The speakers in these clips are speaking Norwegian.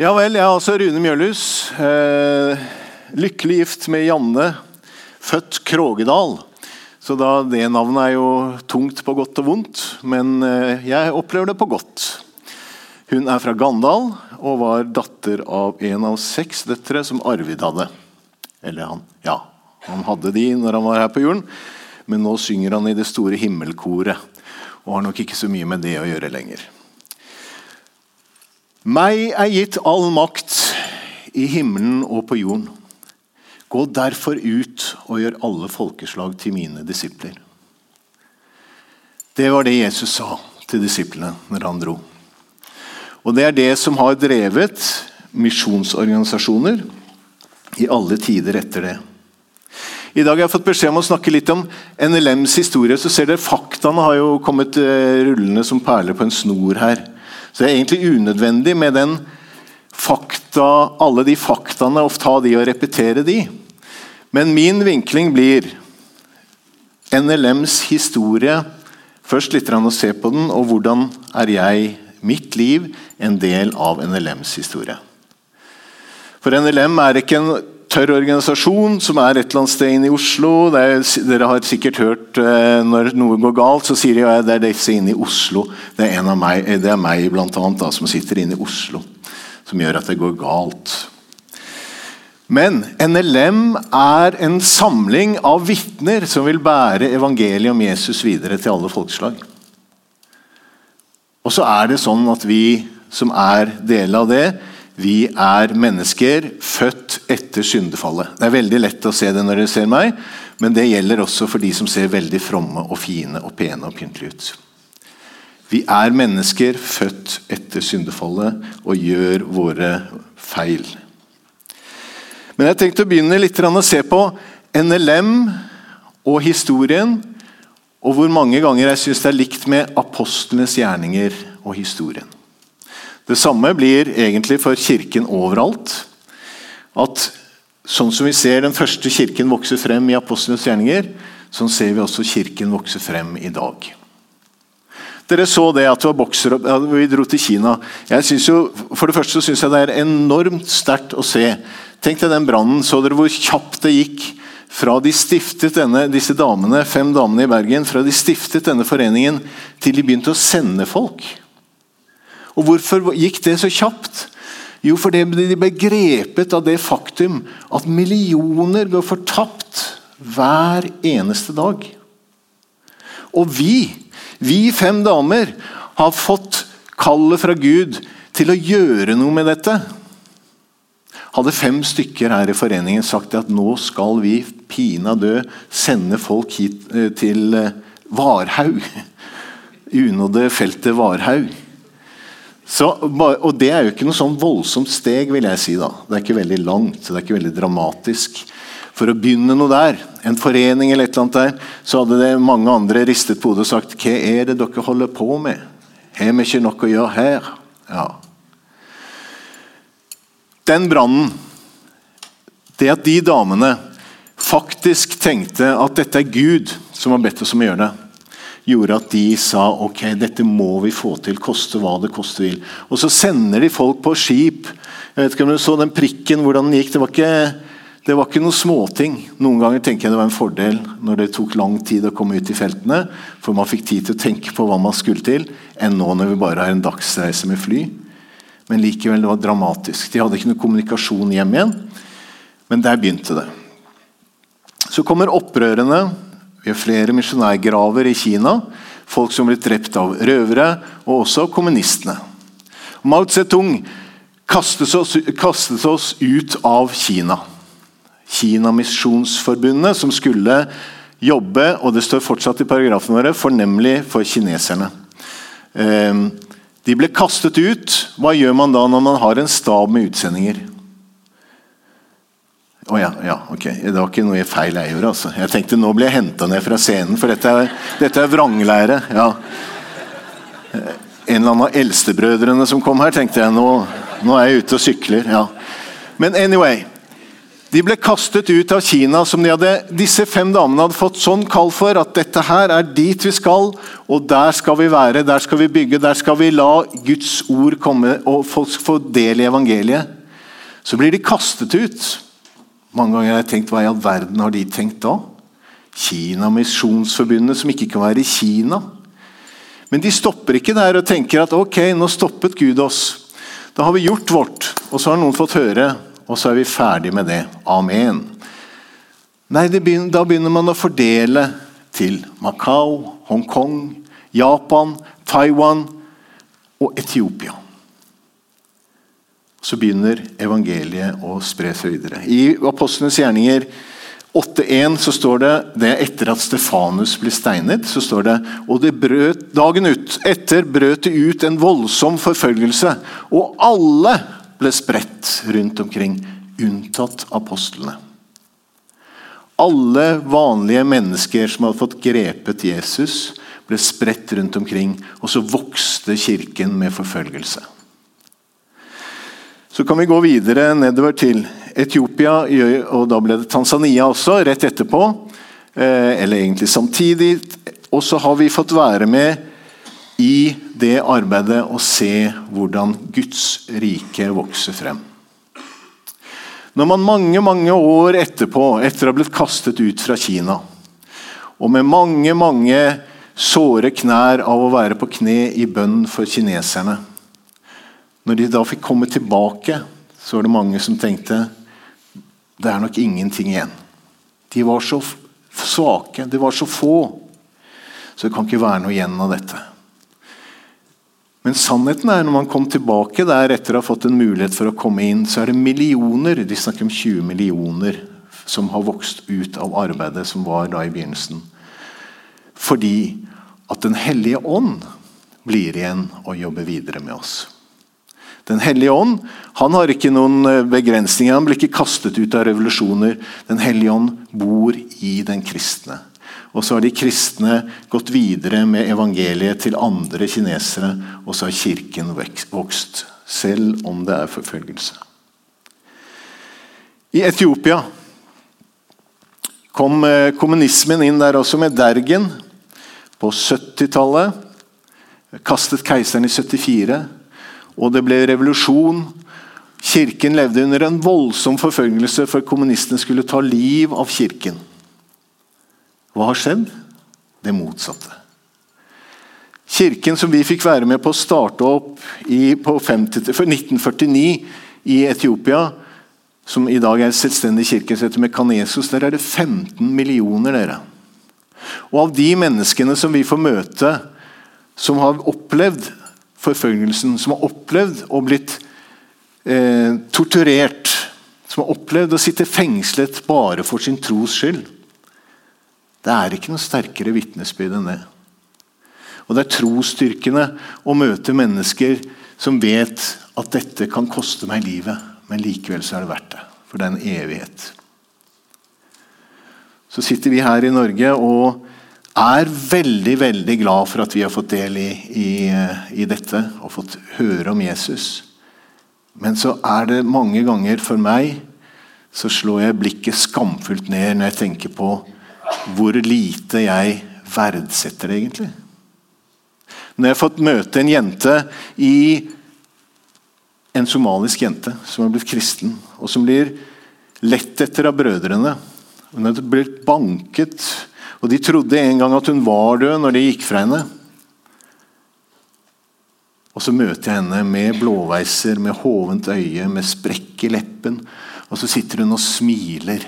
Ja vel, jeg er altså Rune Mjølhus. Eh, lykkelig gift med Janne, født Krogedal. Så da, det navnet er jo tungt på godt og vondt, men eh, jeg opplever det på godt. Hun er fra Gandal og var datter av en av seks døtre som Arvid hadde. Eller han, ja, han hadde de når han var her på jorden, men nå synger han i det store himmelkoret. Og har nok ikke så mye med det å gjøre lenger. Meg er gitt all makt i himmelen og på jorden. Gå derfor ut og gjør alle folkeslag til mine disipler. Det var det Jesus sa til disiplene når han dro. Og Det er det som har drevet misjonsorganisasjoner i alle tider etter det. I dag har jeg fått beskjed om å snakke litt om NLMs historie. så ser dere Faktaene har jo kommet eh, rullende som perler på en snor her. Så det er egentlig unødvendig med den fakta, alle de faktaene og ta de og repetere de. Men min vinkling blir NLMs historie. Først litt å se på den, og hvordan er jeg, mitt liv, en del av NLMs historie. For NLM er ikke en tørr organisasjon som er et eller annet sted inne i Oslo. Er, dere har sikkert hørt eh, når noe går galt, så sier de at det er disse inne i Oslo. Det er, en av meg, det er meg blant annet, da, som sitter inne i Oslo, som gjør at det går galt. Men NLM er en samling av vitner som vil bære evangeliet om Jesus videre til alle folkeslag. Og så er det sånn at vi som er del av det, vi er mennesker født etter syndefallet. Det er veldig lett å se det når dere ser meg, men det gjelder også for de som ser veldig fromme og fine og pene og pyntelige ut. Vi er mennesker født etter syndefallet og gjør våre feil. Men jeg tenkte å begynne litt å se på NLM og historien, og hvor mange ganger jeg syns det er likt med apostlenes gjerninger og historien. Det samme blir egentlig for kirken overalt. At sånn som vi ser den første kirken vokse frem i apostlenes gjerninger, sånn ser vi også kirken vokse frem i dag. Dere så det at boksere, Vi dro til Kina. Jo, for det første syns jeg det er enormt sterkt å se. Tenk deg den brannen. Så dere hvor kjapt det gikk fra de stiftet denne, disse damene, fem damene i Bergen, fra de stiftet denne foreningen til de begynte å sende folk? Og Hvorfor gikk det så kjapt? Jo, fordi de ble grepet av det faktum at millioner går fortapt hver eneste dag. Og vi, vi fem damer, har fått kallet fra Gud til å gjøre noe med dette. Hadde fem stykker her i foreningen sagt at nå skal vi pinadø sende folk hit eh, til eh, Varhaug, unådde feltet Varhaug så, og Det er jo ikke noe sånn voldsomt steg, vil jeg si. da. Det er ikke veldig langt, det er ikke veldig dramatisk. For å begynne noe der, en forening eller et eller annet der, så hadde det mange andre ristet på hodet og sagt Hva er det dere holder på med? Har vi ikke noe å gjøre her? Ja. Den brannen, det at de damene faktisk tenkte at dette er Gud som har bedt oss om å gjøre det, gjorde at de sa ok, dette må vi få til, koste hva det koste vil. Og så sender de folk på skip. Jeg vet ikke om du så den prikken, hvordan den gikk. Det var ikke, det var ikke noe småting. Noen ganger tenker jeg det var en fordel når det tok lang tid å komme ut i feltene, for man fikk tid til å tenke på hva man skulle til, enn nå når vi bare har en dagsreise med fly. Men likevel, det var dramatisk. De hadde ikke noe kommunikasjon hjem igjen. Men der begynte det. Så kommer opprørene vi har flere misjonærgraver i Kina. Folk som ble drept av røvere, og også kommunistene. Mao Zedong kastet oss, kastet oss ut av Kina. Kina-misjonsforbundet, som skulle jobbe og det står fortsatt i paragrafene våre, fornemlig for kineserne. Ehm, de ble kastet ut. Hva gjør man da når man har en stab med utsendinger? Å oh, ja, ja, ok. Det var ikke noe feil jeg gjorde. altså. Jeg tenkte nå blir jeg henta ned fra scenen, for dette er, dette er vranglære. ja. En eller annen av eldstebrødrene som kom her, tenkte jeg nå, nå er jeg ute og sykler. ja. Men anyway. De ble kastet ut av Kina, som de hadde, disse fem damene hadde fått sånn kall for at dette her er dit vi skal, og der skal vi være, der skal vi bygge, der skal vi la Guds ord komme og folk få del i evangeliet. Så blir de kastet ut. Mange ganger har jeg tenkt hva i all verden har de tenkt da? Kina Misjonsforbundet, som ikke kan være i Kina. Men de stopper ikke der og tenker at ok, nå stoppet Gud oss. Da har vi gjort vårt, og så har noen fått høre og så er vi ferdig med det. Amen. Nei, begynner, Da begynner man å fordele til Macau, Hongkong, Japan, Taiwan og Etiopia. Så begynner evangeliet å spre seg videre. I Apostlenes gjerninger 8.1 så står det det er etter at Stefanus ble steinet. så står det, og det brøt, Dagen ut, etter brøt det ut en voldsom forfølgelse, og alle ble spredt rundt omkring, unntatt apostlene. Alle vanlige mennesker som hadde fått grepet Jesus, ble spredt rundt omkring, og så vokste kirken med forfølgelse. Så kan vi gå videre nedover til Etiopia, og da ble det Tanzania også, rett etterpå. Eh, eller egentlig samtidig. Og så har vi fått være med i det arbeidet å se hvordan Guds rike vokser frem. Når man mange mange år etterpå, etter å ha blitt kastet ut fra Kina, og med mange mange såre knær av å være på kne i bønn for kineserne Når de da fikk komme tilbake, så var det mange som tenkte det er nok ingenting igjen. De var så svake, de var så få. Så det kan ikke være noe igjen av dette. Men sannheten er når man kom tilbake der etter å ha fått en mulighet for å komme inn, så er det millioner de snakker om 20 millioner som har vokst ut av arbeidet som var da i begynnelsen. Fordi at Den hellige ånd blir igjen og jobber videre med oss. Den hellige ånd han har ikke noen eh, begrensninger. Han blir ikke kastet ut av revolusjoner. Den hellige ånd bor i den kristne. Og så har de kristne gått videre med evangeliet til andre kinesere, og så har kirken vokst, selv om det er forfølgelse. I Etiopia kom eh, kommunismen inn der også, med Dergen på 70-tallet. Kastet keiseren i 74, og det ble revolusjon. Kirken levde under en voldsom forfølgelse, for kommunistene skulle ta liv av kirken. Hva har skjedd? Det motsatte. Kirken som vi fikk være med på å starte opp i, på 50, 1949 i Etiopia, som i dag er en selvstendig kirke som heter Mekanesos, der er det 15 millioner. dere. Og av de menneskene som vi får møte, som har opplevd forfølgelsen, som har opplevd å blitt eh, torturert, som har opplevd å sitte fengslet bare for sin tros skyld, det er ikke noe sterkere vitnesbyrd enn det. Og Det er trosstyrkende å møte mennesker som vet at dette kan koste meg livet, men likevel så er det verdt det. For det er en evighet. Så sitter vi her i Norge og er veldig veldig glad for at vi har fått del i, i, i dette og fått høre om Jesus. Men så er det mange ganger for meg så slår jeg blikket skamfullt ned når jeg tenker på hvor lite jeg verdsetter det egentlig. Når jeg har fått møte en jente i En somalisk jente som har blitt kristen, og som blir lett etter av brødrene. Hun har blitt banket, og de trodde en gang at hun var død når de gikk fra henne. Og så møter jeg henne med blåveiser, med hovent øye, med sprekk i leppen. Og så sitter hun og smiler.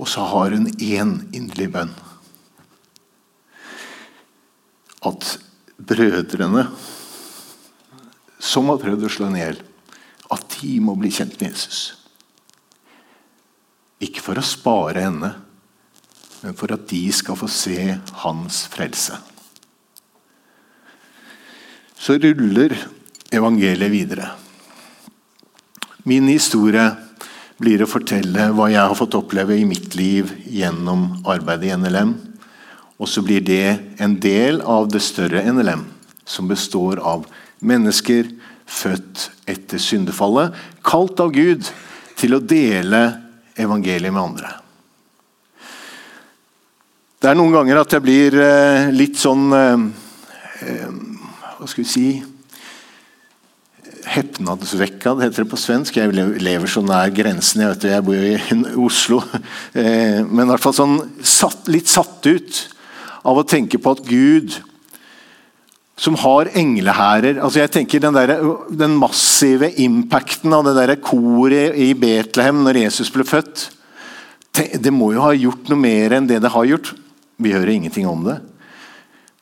Og så har hun én inderlig bønn. At brødrene som har prøvd å slå henne i hjel, at de må bli kjent med Jesus. Ikke for å spare henne, men for at de skal få se hans frelse. Så ruller evangeliet videre. Min historie blir å fortelle hva jeg har fått oppleve i mitt liv gjennom arbeidet i NLM. Og så blir det en del av det større NLM, som består av mennesker født etter syndefallet, kalt av Gud til å dele evangeliet med andre. Det er noen ganger at jeg blir eh, litt sånn eh, eh, Hva skal vi si Hepnadsvekkad, heter det på svensk. Jeg lever så nær grensen. Jeg vet jeg bor jo i Oslo. Men i hvert fall sånn litt satt ut av å tenke på at Gud som har englehærer altså jeg tenker Den, der, den massive impacten av det der koret i Betlehem når Jesus ble født Det må jo ha gjort noe mer enn det det har gjort. Vi hører ingenting om det.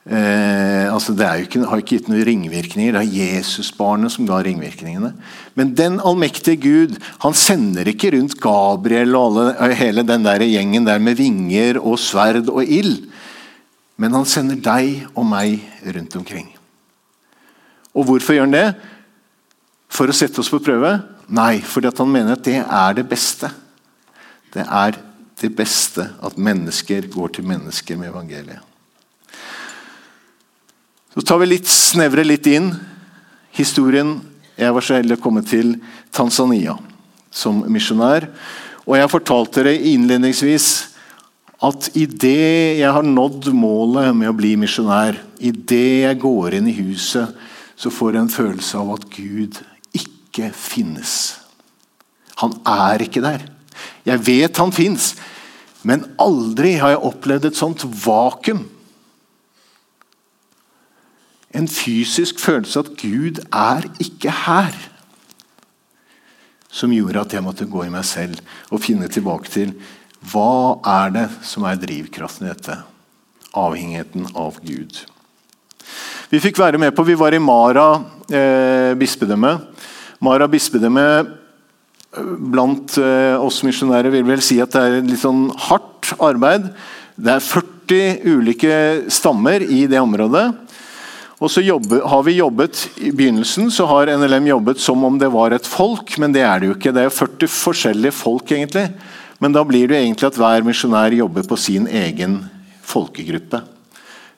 Eh, altså det ikke, har ikke gitt noen ringvirkninger. Det er Jesusbarnet som ga ringvirkningene. Men den allmektige Gud han sender ikke rundt Gabriel og alle, hele den der gjengen der med vinger og sverd og ild. Men han sender deg og meg rundt omkring. Og hvorfor gjør han det? For å sette oss på prøve? Nei, fordi han mener at det er det beste. Det er det beste at mennesker går til mennesker med evangeliet. Så tar vi litt, snevre litt inn historien. Jeg var så heldig å komme til Tanzania som misjonær. Og jeg fortalte dere innledningsvis at idet jeg har nådd målet med å bli misjonær, idet jeg går inn i huset, så får jeg en følelse av at Gud ikke finnes. Han er ikke der. Jeg vet han fins, men aldri har jeg opplevd et sånt vakuum. En fysisk følelse at Gud er ikke her. Som gjorde at jeg måtte gå i meg selv og finne tilbake til hva er det som er drivkraften i dette? Avhengigheten av Gud. Vi fikk være med på, vi var i Mara eh, bispedømme. Mara bispedømme blant eh, oss misjonærer vil vel si at det er litt sånn hardt arbeid. Det er 40 ulike stammer i det området. Og så jobbe, har vi jobbet, I begynnelsen så har NLM jobbet som om det var et folk, men det er det jo ikke. Det er 40 forskjellige folk, egentlig. Men da blir det egentlig at hver misjonær jobber på sin egen folkegruppe.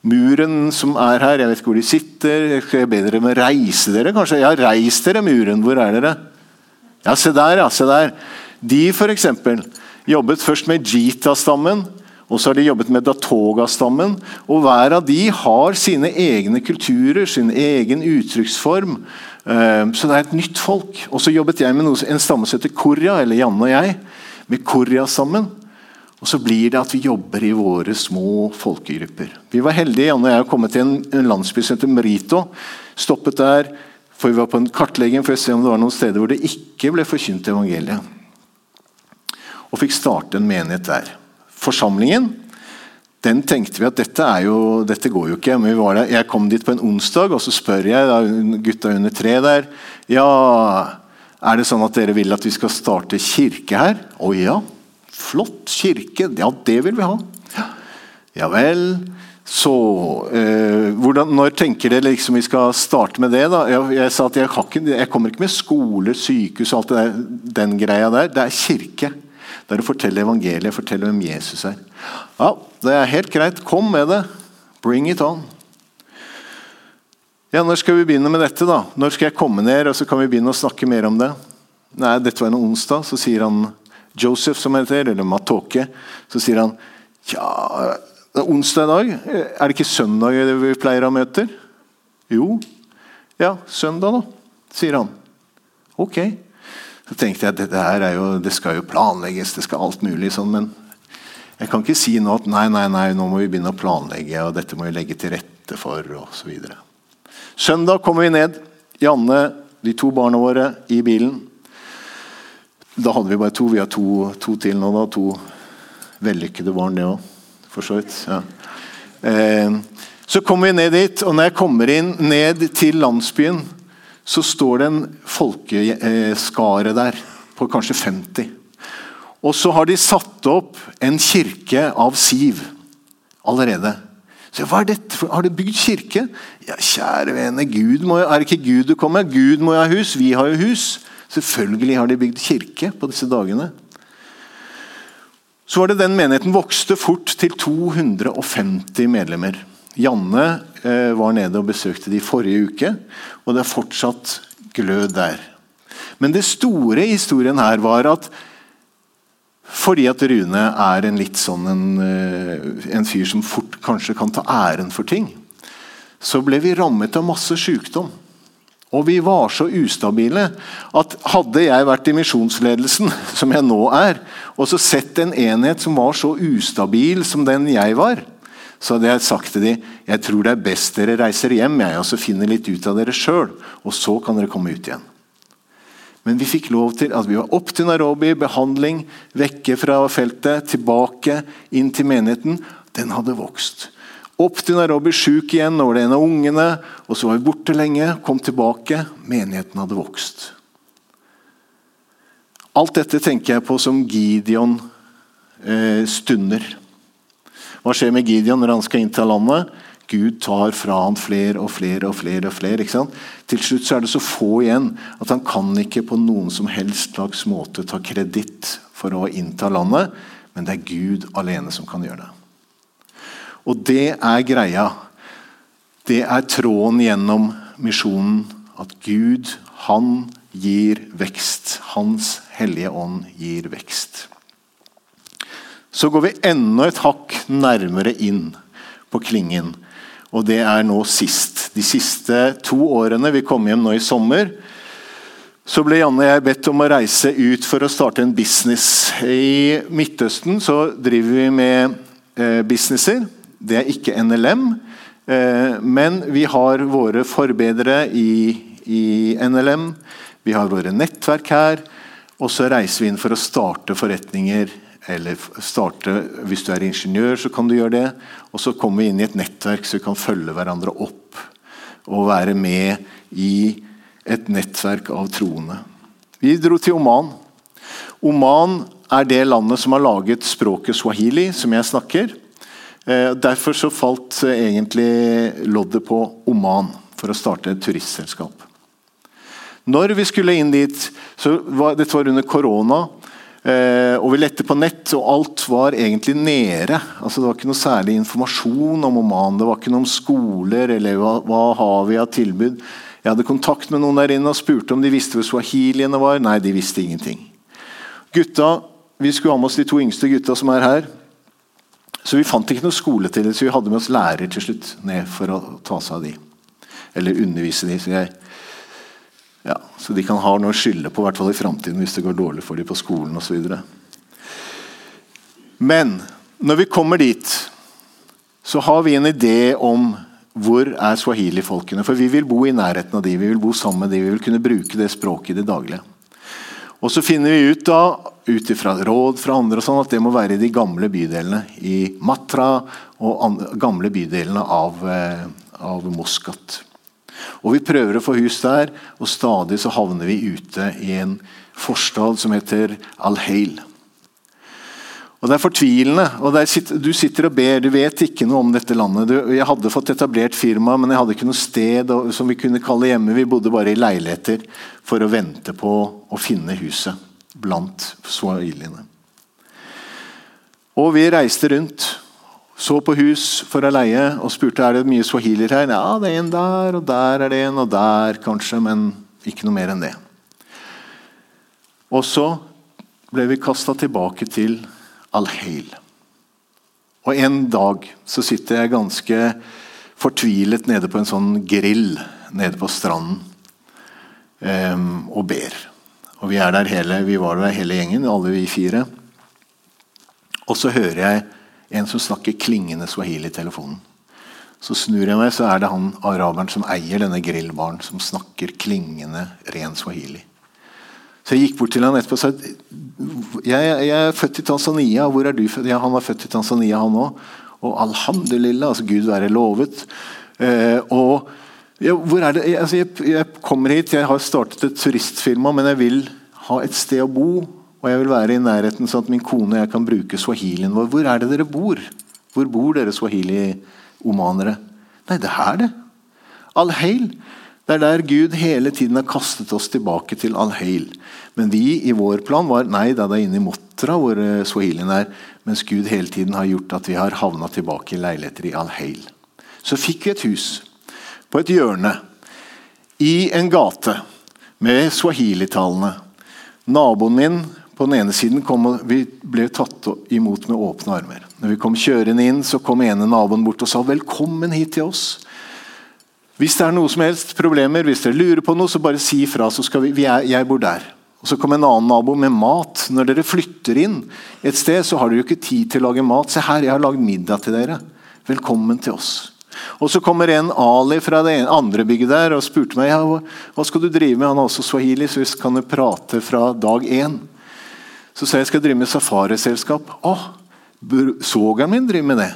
Muren som er her, jeg vet ikke hvor de sitter. Jeg skal be dere med reise dere, kanskje? Ja, reis dere, muren. Hvor er dere? Ja, se der, ja. Se der. De f.eks. jobbet først med Jita-stammen. Og så har de jobbet med Datoga-stammen. og Hver av de har sine egne kulturer, sin egen uttrykksform. Eh, så det er et nytt folk. Og så jobbet jeg med en stamme som heter Korja, eller Janne og jeg med Korja sammen. Og så blir det at vi jobber i våre små folkegrupper. Vi var heldige Janne og jeg å komme til en landsby som heter Merito. Stoppet der, for vi var på en kartlegging for å se om det var noen steder hvor det ikke ble forkynt evangeliet. Og fikk starte en menighet der. Forsamlingen den tenkte vi at dette, jo, dette går jo ikke. men Jeg kom dit på en onsdag, og så spør jeg da, gutta under tre der ja, er det sånn at dere vil at vi skal starte kirke her? Å ja. Flott kirke. Ja, det vil vi ha. Ja vel. Så eh, hvordan, Når tenker dere liksom vi skal starte med det? da? Jeg, jeg sa at jeg, ikke, jeg, kommer ikke med skole, sykehus og alt det der, den greia der. Det er kirke. Det er å fortelle evangeliet, fortelle hvem Jesus er. Ja, Det er helt greit. Kom med det. Bring it on. Ja, Når skal vi begynne med dette? da? Når skal jeg komme ned, og så kan vi begynne å snakke mer om det? Nei, dette var en onsdag. Så sier han Joseph, som heter, eller Matoke, så sier han ja, det er onsdag i dag. Er det ikke søndag vi pleier å ha møter? Jo. Ja, søndag, da, sier han. Ok. Så tenkte jeg at er jo, det skal jo planlegges, det skal alt mulig sånn, men jeg kan ikke si nå at nei, nei, nei, nå må vi begynne å planlegge, og dette må vi legge til rette for, osv. Søndag kommer vi ned. Janne, de to barna våre, i bilen. Da hadde vi bare to. Vi har to, to til nå. da, To vellykkede barn, det òg. For så vidt. Ja. Eh, så kommer vi ned dit, og når jeg kommer inn ned til landsbyen, så står det en folkeskare der på kanskje 50. Og så har de satt opp en kirke av siv allerede. Så hva er dette? Har de bygd kirke? Ja, kjære vene, Gud må, er det ikke Gud du kommer? Gud må jo ha hus, vi har jo hus. Selvfølgelig har de bygd kirke på disse dagene. Så var det Den menigheten vokste fort til 250 medlemmer. Janne eh, var nede og besøkte de forrige uke, og det er fortsatt glød der. Men det store i historien her var at Fordi at Rune er en litt sånn en, eh, en fyr som fort kanskje kan ta æren for ting. Så ble vi rammet av masse sykdom. Og vi var så ustabile at hadde jeg vært i misjonsledelsen, som jeg nå er, og så sett en enhet som var så ustabil som den jeg var, så hadde jeg sagt til dem jeg tror det er best dere reiser hjem jeg, og så finner litt ut av dere sjøl. Og så kan dere komme ut igjen. Men vi fikk lov til at vi var opp til Nairobi, behandling, vekke fra feltet, tilbake inn til menigheten. Den hadde vokst. Opp til Nairobi, sjuk igjen, nå var det en av ungene. Og så var vi borte lenge, kom tilbake. Menigheten hadde vokst. Alt dette tenker jeg på som Gideon eh, stunder. Hva skjer med Gideon når han skal inn til landet? Gud tar fra han flere og flere og flere. og flere? Til slutt så er det så få igjen at han kan ikke på noen som helst slags måte ta kreditt for å innta landet, men det er Gud alene som kan gjøre det. Og det er greia. Det er tråden gjennom misjonen. At Gud, han gir vekst. Hans hellige ånd gir vekst. Så går vi enda et hakk nærmere inn på klingen. Og det er nå sist. De siste to årene, vi kom hjem nå i sommer, så ble Janne og jeg bedt om å reise ut for å starte en business. I Midtøsten så driver vi med eh, businesser. Det er ikke NLM. Eh, men vi har våre forbedrere i, i NLM. Vi har våre nettverk her. Og så reiser vi inn for å starte forretninger eller starte, Hvis du er ingeniør, så kan du gjøre det. Og så kommer vi inn i et nettverk så vi kan følge hverandre opp. Og være med i et nettverk av troende. Vi dro til Oman. Oman er det landet som har laget språket swahili, som jeg snakker. Eh, derfor så falt egentlig loddet på Oman for å starte et turistselskap. Når vi skulle inn dit, så var, Dette var under korona. Eh, og Vi lette på nett, og alt var egentlig nede. Altså, det var ikke noe særlig informasjon om Oman. Det var ikke noe om skoler eller hva, hva har vi av tilbud. Jeg hadde kontakt med noen der inne og spurte om de visste hvor swahiliene var. Nei, de visste ingenting. Gutta, Vi skulle ha med oss de to yngste gutta som er her. Så vi fant ikke noe skole til det, så vi hadde med oss lærer til slutt ned for å ta seg av de. Eller undervise de. Så jeg ja, så de kan ha noe å skylde på i hvert fall i framtiden hvis det går dårlig for de på skolen osv. Men når vi kommer dit, så har vi en idé om hvor er swahili-folkene. For vi vil bo i nærheten av de, vi vil bo sammen med de, vi vil kunne bruke det språket i det daglige. Og så finner vi ut da, ut ifra råd fra andre og sånn, at det må være i de gamle bydelene. I Matra og andre, gamle bydelene av, eh, av Moskat. Og Vi prøver å få hus der, og stadig så havner vi ute i en forstad som heter Al-Hail. Og Det er fortvilende. og er, Du sitter og ber, du vet ikke noe om dette landet. Du, jeg hadde fått etablert firma, men jeg hadde ikke noe sted som vi kunne kalle hjemme. Vi bodde bare i leiligheter for å vente på å finne huset blant swahiliene. Og vi reiste rundt så på hus for å leie og spurte er det mye swahilier her. Ja, det er en der, og der er det en, og der kanskje, men ikke noe mer enn det. Og så ble vi kasta tilbake til Al-Hail. Og en dag så sitter jeg ganske fortvilet nede på en sånn grill nede på stranden um, og ber. Og vi er der hele, vi var der hele gjengen, alle vi fire. Og så hører jeg en som snakker klingende swahili i telefonen. Så snur jeg meg, så er det han araberen som eier denne grillbaren, som snakker klingende ren swahili. Så jeg gikk bort til han etterpå og sa jeg, jeg er født i Tanzania. Hvor er du født? Ja, han var født i Tanzania, han òg. Og alhamdulillah, altså Gud være lovet. Eh, og ja, hvor er det? Altså, jeg, jeg, kommer hit, jeg har startet et turistfirma, men jeg vil ha et sted å bo. Og jeg vil være i nærheten sånn at min kone og jeg kan bruke swahilien vår. Hvor er det dere bor? Hvor bor dere swahili-omanere? Nei, det er her, det. Al-Hail. Det er der Gud hele tiden har kastet oss tilbake til Al-Hail. Men vi i vår plan var nei, det er inne i Motra hvor eh, swahilien er. Mens Gud hele tiden har gjort at vi har havna tilbake i leiligheter i Al-Hail. Så fikk vi et hus på et hjørne i en gate med swahilitalene. Naboen min på den ene siden kom, vi ble tatt imot med åpne armer. Når vi kom kjørende inn, så kom ene naboen bort og sa 'velkommen hit til oss'. Hvis det er noe som helst problemer, hvis dere lurer på noe, så bare si ifra. så skal vi, vi er, Jeg bor der. Og Så kom en annen nabo med mat. Når dere flytter inn et sted, så har dere jo ikke tid til å lage mat. Se her, jeg har lagd middag til dere. Velkommen til oss. Og Så kommer en Ali fra det andre bygget der og spurte meg ja, hva skal du drive med. Han er også swahili, så vi kan prate fra dag én. Så sa jeg skal drive med safariselskap. Å, sogeren min driver med det.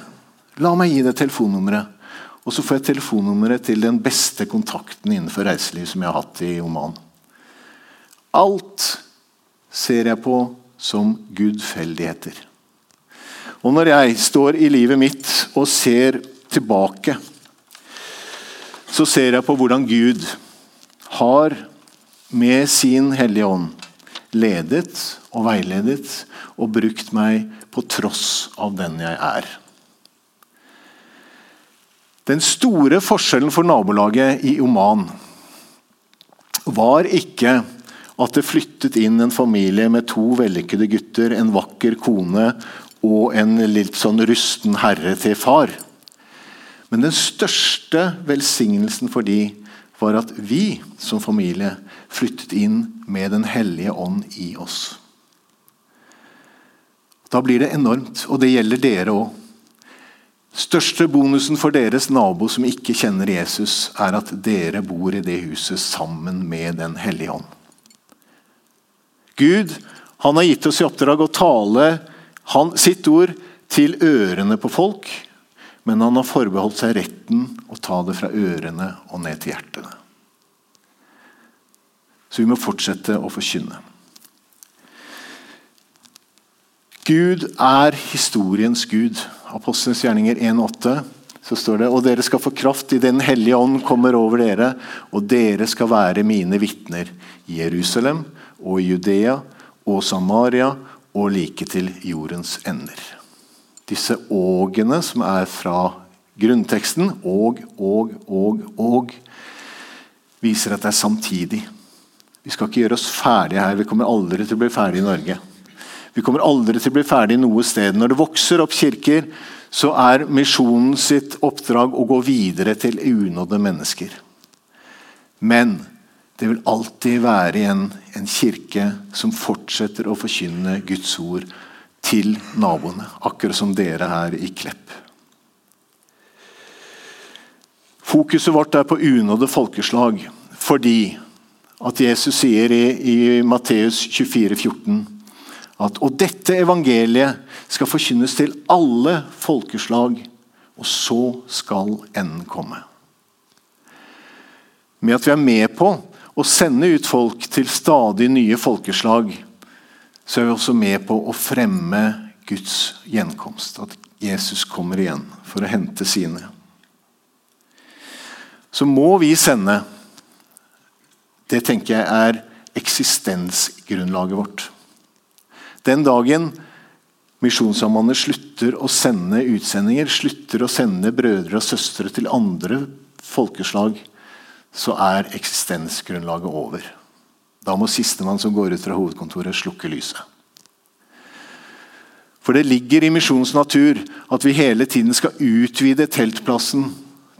La meg gi deg telefonnummeret. Og så får jeg telefonnummeret til den beste kontakten innenfor reiseliv som jeg har hatt i Oman. Alt ser jeg på som gudfeldigheter. Og når jeg står i livet mitt og ser tilbake, så ser jeg på hvordan Gud har med sin Hellige Ånd ledet og veiledet og brukt meg på tross av den jeg er. Den store forskjellen for nabolaget i Oman var ikke at det flyttet inn en familie med to vellykkede gutter, en vakker kone og en litt sånn rusten herre til far. Men den største velsignelsen for de var at vi som familie flyttet inn med Den hellige ånd i oss. Da blir det enormt, og det gjelder dere òg. Største bonusen for deres nabo som ikke kjenner Jesus, er at dere bor i det huset sammen med Den hellige ånd. Gud han har gitt oss i oppdrag å tale han, sitt ord til ørene på folk men han har forbeholdt seg retten å ta det fra ørene og ned til hjertene. Så vi må fortsette å forkynne. Gud er historiens gud. Apostelens gjerninger 1,8 så står det og dere skal få kraft i Den hellige ånd kommer over dere, og dere skal være mine vitner i Jerusalem og Judea og Samaria og like til jordens ender disse ågene som er fra grunnteksten, og, og, og, og, viser at det er samtidig. Vi skal ikke gjøre oss ferdige her. Vi kommer aldri til å bli ferdige i Norge. Vi kommer aldri til å bli ferdige noe sted. Når det vokser opp kirker, så er misjonen sitt oppdrag å gå videre til unådde mennesker. Men det vil alltid være igjen en kirke som fortsetter å forkynne Guds ord til naboene, akkurat som dere her i Klepp. Fokuset vårt er på unådde folkeslag fordi at Jesus sier i, i Matteus 24, 14, at og dette evangeliet skal forkynnes til alle folkeslag, og så skal enden komme. Med at vi er med på å sende ut folk til stadig nye folkeslag, så er vi også med på å fremme Guds gjenkomst. At Jesus kommer igjen for å hente sine. Så må vi sende Det tenker jeg er eksistensgrunnlaget vårt. Den dagen Misjonssambandet slutter å sende utsendinger, slutter å sende brødre og søstre til andre folkeslag, så er eksistensgrunnlaget over. Da må sistemann som går ut fra hovedkontoret, slukke lyset. For det ligger i misjonens natur at vi hele tiden skal utvide teltplassen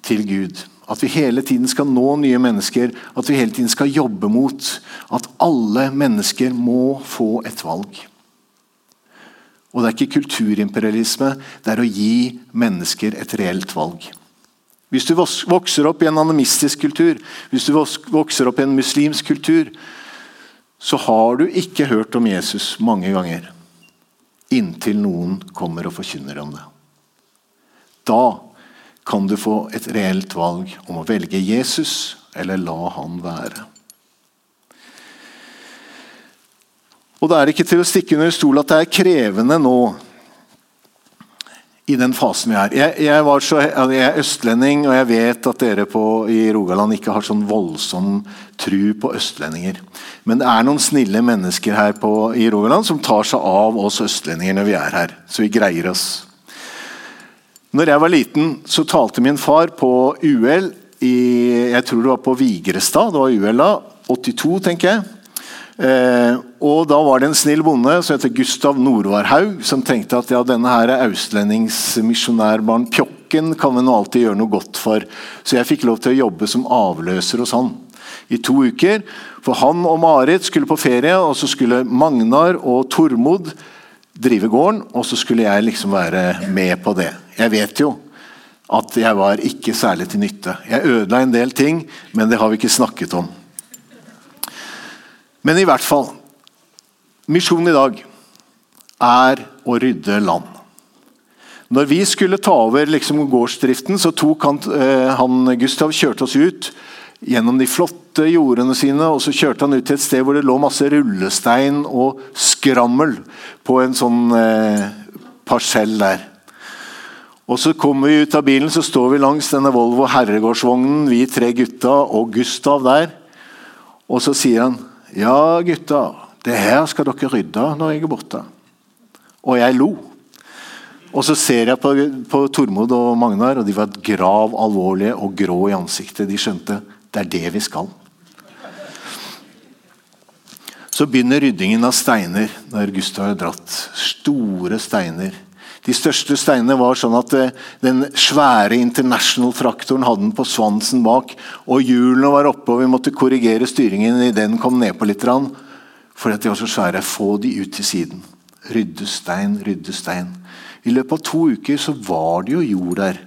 til Gud. At vi hele tiden skal nå nye mennesker, at vi hele tiden skal jobbe mot at alle mennesker må få et valg. Og det er ikke kulturimperialisme, det er å gi mennesker et reelt valg. Hvis du vokser opp i en animistisk kultur, hvis du vokser opp i en muslimsk kultur, så har du ikke hørt om Jesus mange ganger. Inntil noen kommer og forkynner om det. Da kan du få et reelt valg om å velge Jesus eller la han være. Og Det er ikke til å stikke under stol at det er krevende nå i den fasen vi er. Jeg, jeg, så, jeg, er østlending, og jeg vet at dere på, i Rogaland ikke har sånn voldsom tru på østlendinger. Men det er noen snille mennesker her på, i Rogaland som tar seg av oss østlendinger når vi er her. Så vi greier oss. Når jeg var liten, så talte min far på UL i Jeg tror det var på Vigrestad. Det var UL da. 82, tenker jeg. Eh, og Da var det en snill bonde som heter Gustav Nordvarhaug, som tenkte at ja, denne her austlendingsmisjonærbarn Pjokken kan vi nå alltid gjøre noe godt for. Så jeg fikk lov til å jobbe som avløser hos han i to uker. For han og Marit skulle på ferie, og så skulle Magnar og Tormod drive gården. Og så skulle jeg liksom være med på det. Jeg vet jo at jeg var ikke særlig til nytte. Jeg ødela en del ting, men det har vi ikke snakket om. Men i hvert fall Misjonen i dag er å rydde land. Når vi skulle ta over liksom, gårdsdriften, så tok han, eh, han Gustav kjørte oss ut gjennom de flotte jordene sine, og så kjørte han ut til et sted hvor det lå masse rullestein og skrammel på en sånn eh, parsell der. Og Så kommer vi ut av bilen, så står vi langs denne Volvo herregårdsvognen, vi tre gutta og Gustav der. Og så sier han ja, gutta, det her skal dere rydde når jeg er borte. Og jeg lo. Og så ser jeg på, på Tormod og Magnar, og de var grav alvorlige og grå i ansiktet. De skjønte det er det vi skal. Så begynner ryddingen av steiner når Gustav har dratt. Store steiner. De største steinene var sånn at eh, den svære International-traktoren hadde den på svansen bak. og Hjulene var oppe, og vi måtte korrigere styringen idet den kom nedpå litt. Fordi de var så svære. Få de ut til siden. Rydde stein, rydde stein. I løpet av to uker så var det jo jord der.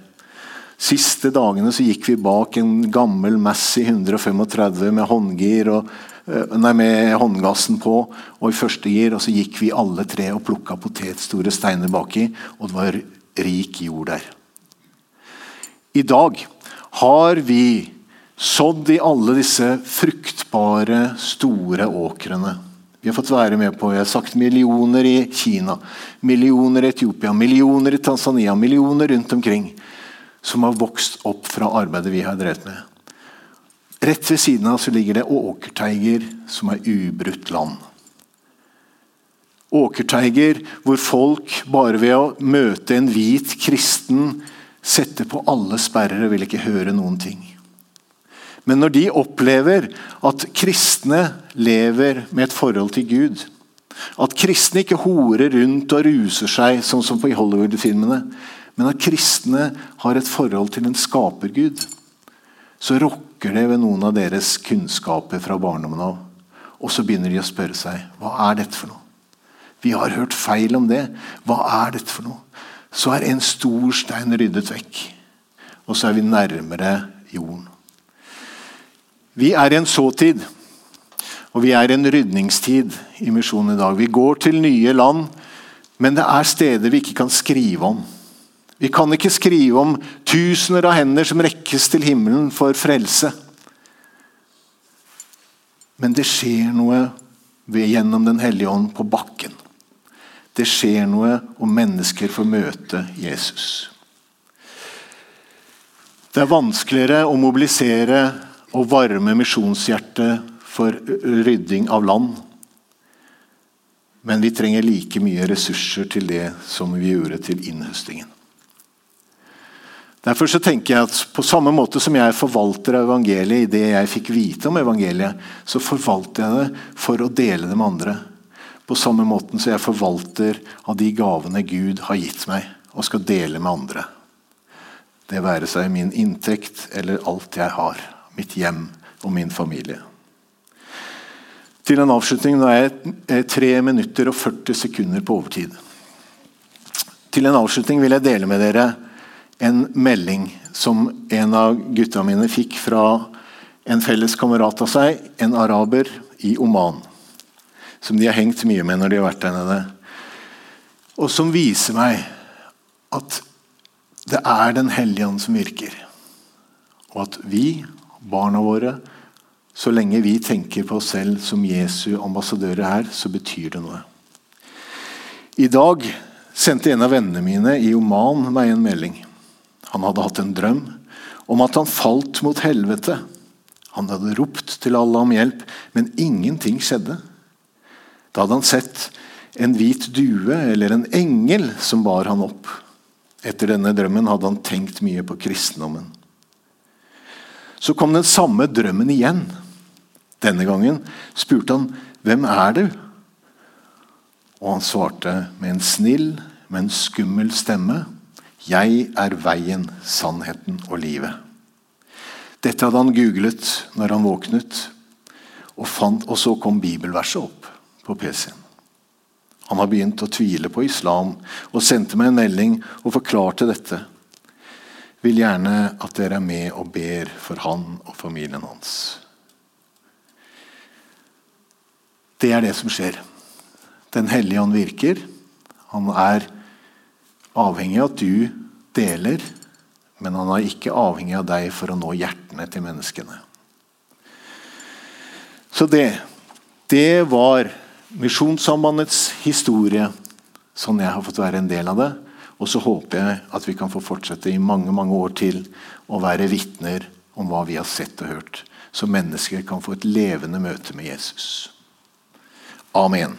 Siste dagene så gikk vi bak en gammel Massey 135 med håndgir og Eh, nei, med håndgassen på og i første gir. Og så gikk vi alle tre og plukka potetstore steiner baki, og det var rik jord der. I dag har vi sådd i alle disse fruktbare, store åkrene. Har fått være med på jeg har sagt millioner i Kina, millioner i Etiopia, millioner i Tanzania, millioner rundt omkring. Som har vokst opp fra arbeidet vi har drevet med. Rett ved siden av så ligger det åkerteiger som er ubrutt land. Åkerteiger hvor folk bare ved å møte en hvit kristen setter på alle sperrer og vil ikke høre noen ting. Men når de opplever at kristne lever med et forhold til Gud, at kristne ikke horer rundt og ruser seg, sånn som på Hollywood-filmene, men at kristne har et forhold til en skapergud, så rokker det ved noen av deres kunnskaper fra barndommen av. Og så begynner de å spørre seg hva er dette for noe. Vi har hørt feil om det. Hva er dette for noe? Så er en stor stein ryddet vekk. Og så er vi nærmere jorden. Vi er i en såtid, og vi er i en rydningstid i misjonen i dag. Vi går til nye land, men det er steder vi ikke kan skrive om. Vi kan ikke skrive om tusener av hender som rekkes til himmelen for frelse. Men det skjer noe gjennom Den hellige ånd på bakken. Det skjer noe om mennesker får møte Jesus. Det er vanskeligere å mobilisere og varme misjonshjertet for rydding av land. Men vi trenger like mye ressurser til det som vi gjorde til innhøstingen. Derfor så tenker jeg at På samme måte som jeg forvalter evangeliet i det jeg fikk vite om evangeliet, så forvalter jeg det for å dele det med andre. På samme måte som jeg forvalter av de gavene Gud har gitt meg, og skal dele med andre. Det være seg min inntekt eller alt jeg har. Mitt hjem og min familie. Til en avslutning. Nå er jeg 3 minutter og 40 sekunder på overtid. Til en avslutning vil jeg dele med dere en melding som en av gutta mine fikk fra en felles kamerat av seg, en araber i Oman. Som de har hengt mye med når de har vært der nede. Og som viser meg at det er Den hellige ånd som virker. Og at vi, barna våre, så lenge vi tenker på oss selv som Jesu ambassadører her, så betyr det noe. I dag sendte en av vennene mine i Oman meg en melding. Han hadde hatt en drøm om at han falt mot helvete. Han hadde ropt til alle om hjelp, men ingenting skjedde. Da hadde han sett en hvit due eller en engel som bar han opp. Etter denne drømmen hadde han tenkt mye på kristendommen. Så kom den samme drømmen igjen. Denne gangen spurte han hvem er du? Og han svarte med en snill, men skummel stemme. Jeg er veien, sannheten og livet. Dette hadde han googlet når han våknet, og, fant, og så kom bibelverset opp på PC-en. Han har begynt å tvile på islam og sendte meg en melding og forklarte dette. Vil gjerne at dere er med og ber for han og familien hans. Det er det som skjer. Den hellige ånd virker. Han er avhengig av at du deler, men han er ikke avhengig av deg for å nå hjertene til menneskene. Så det, det var Misjonssambandets historie, sånn jeg har fått være en del av det. Og så håper jeg at vi kan få fortsette i mange mange år til å være vitner om hva vi har sett og hørt, så mennesker kan få et levende møte med Jesus. Amen.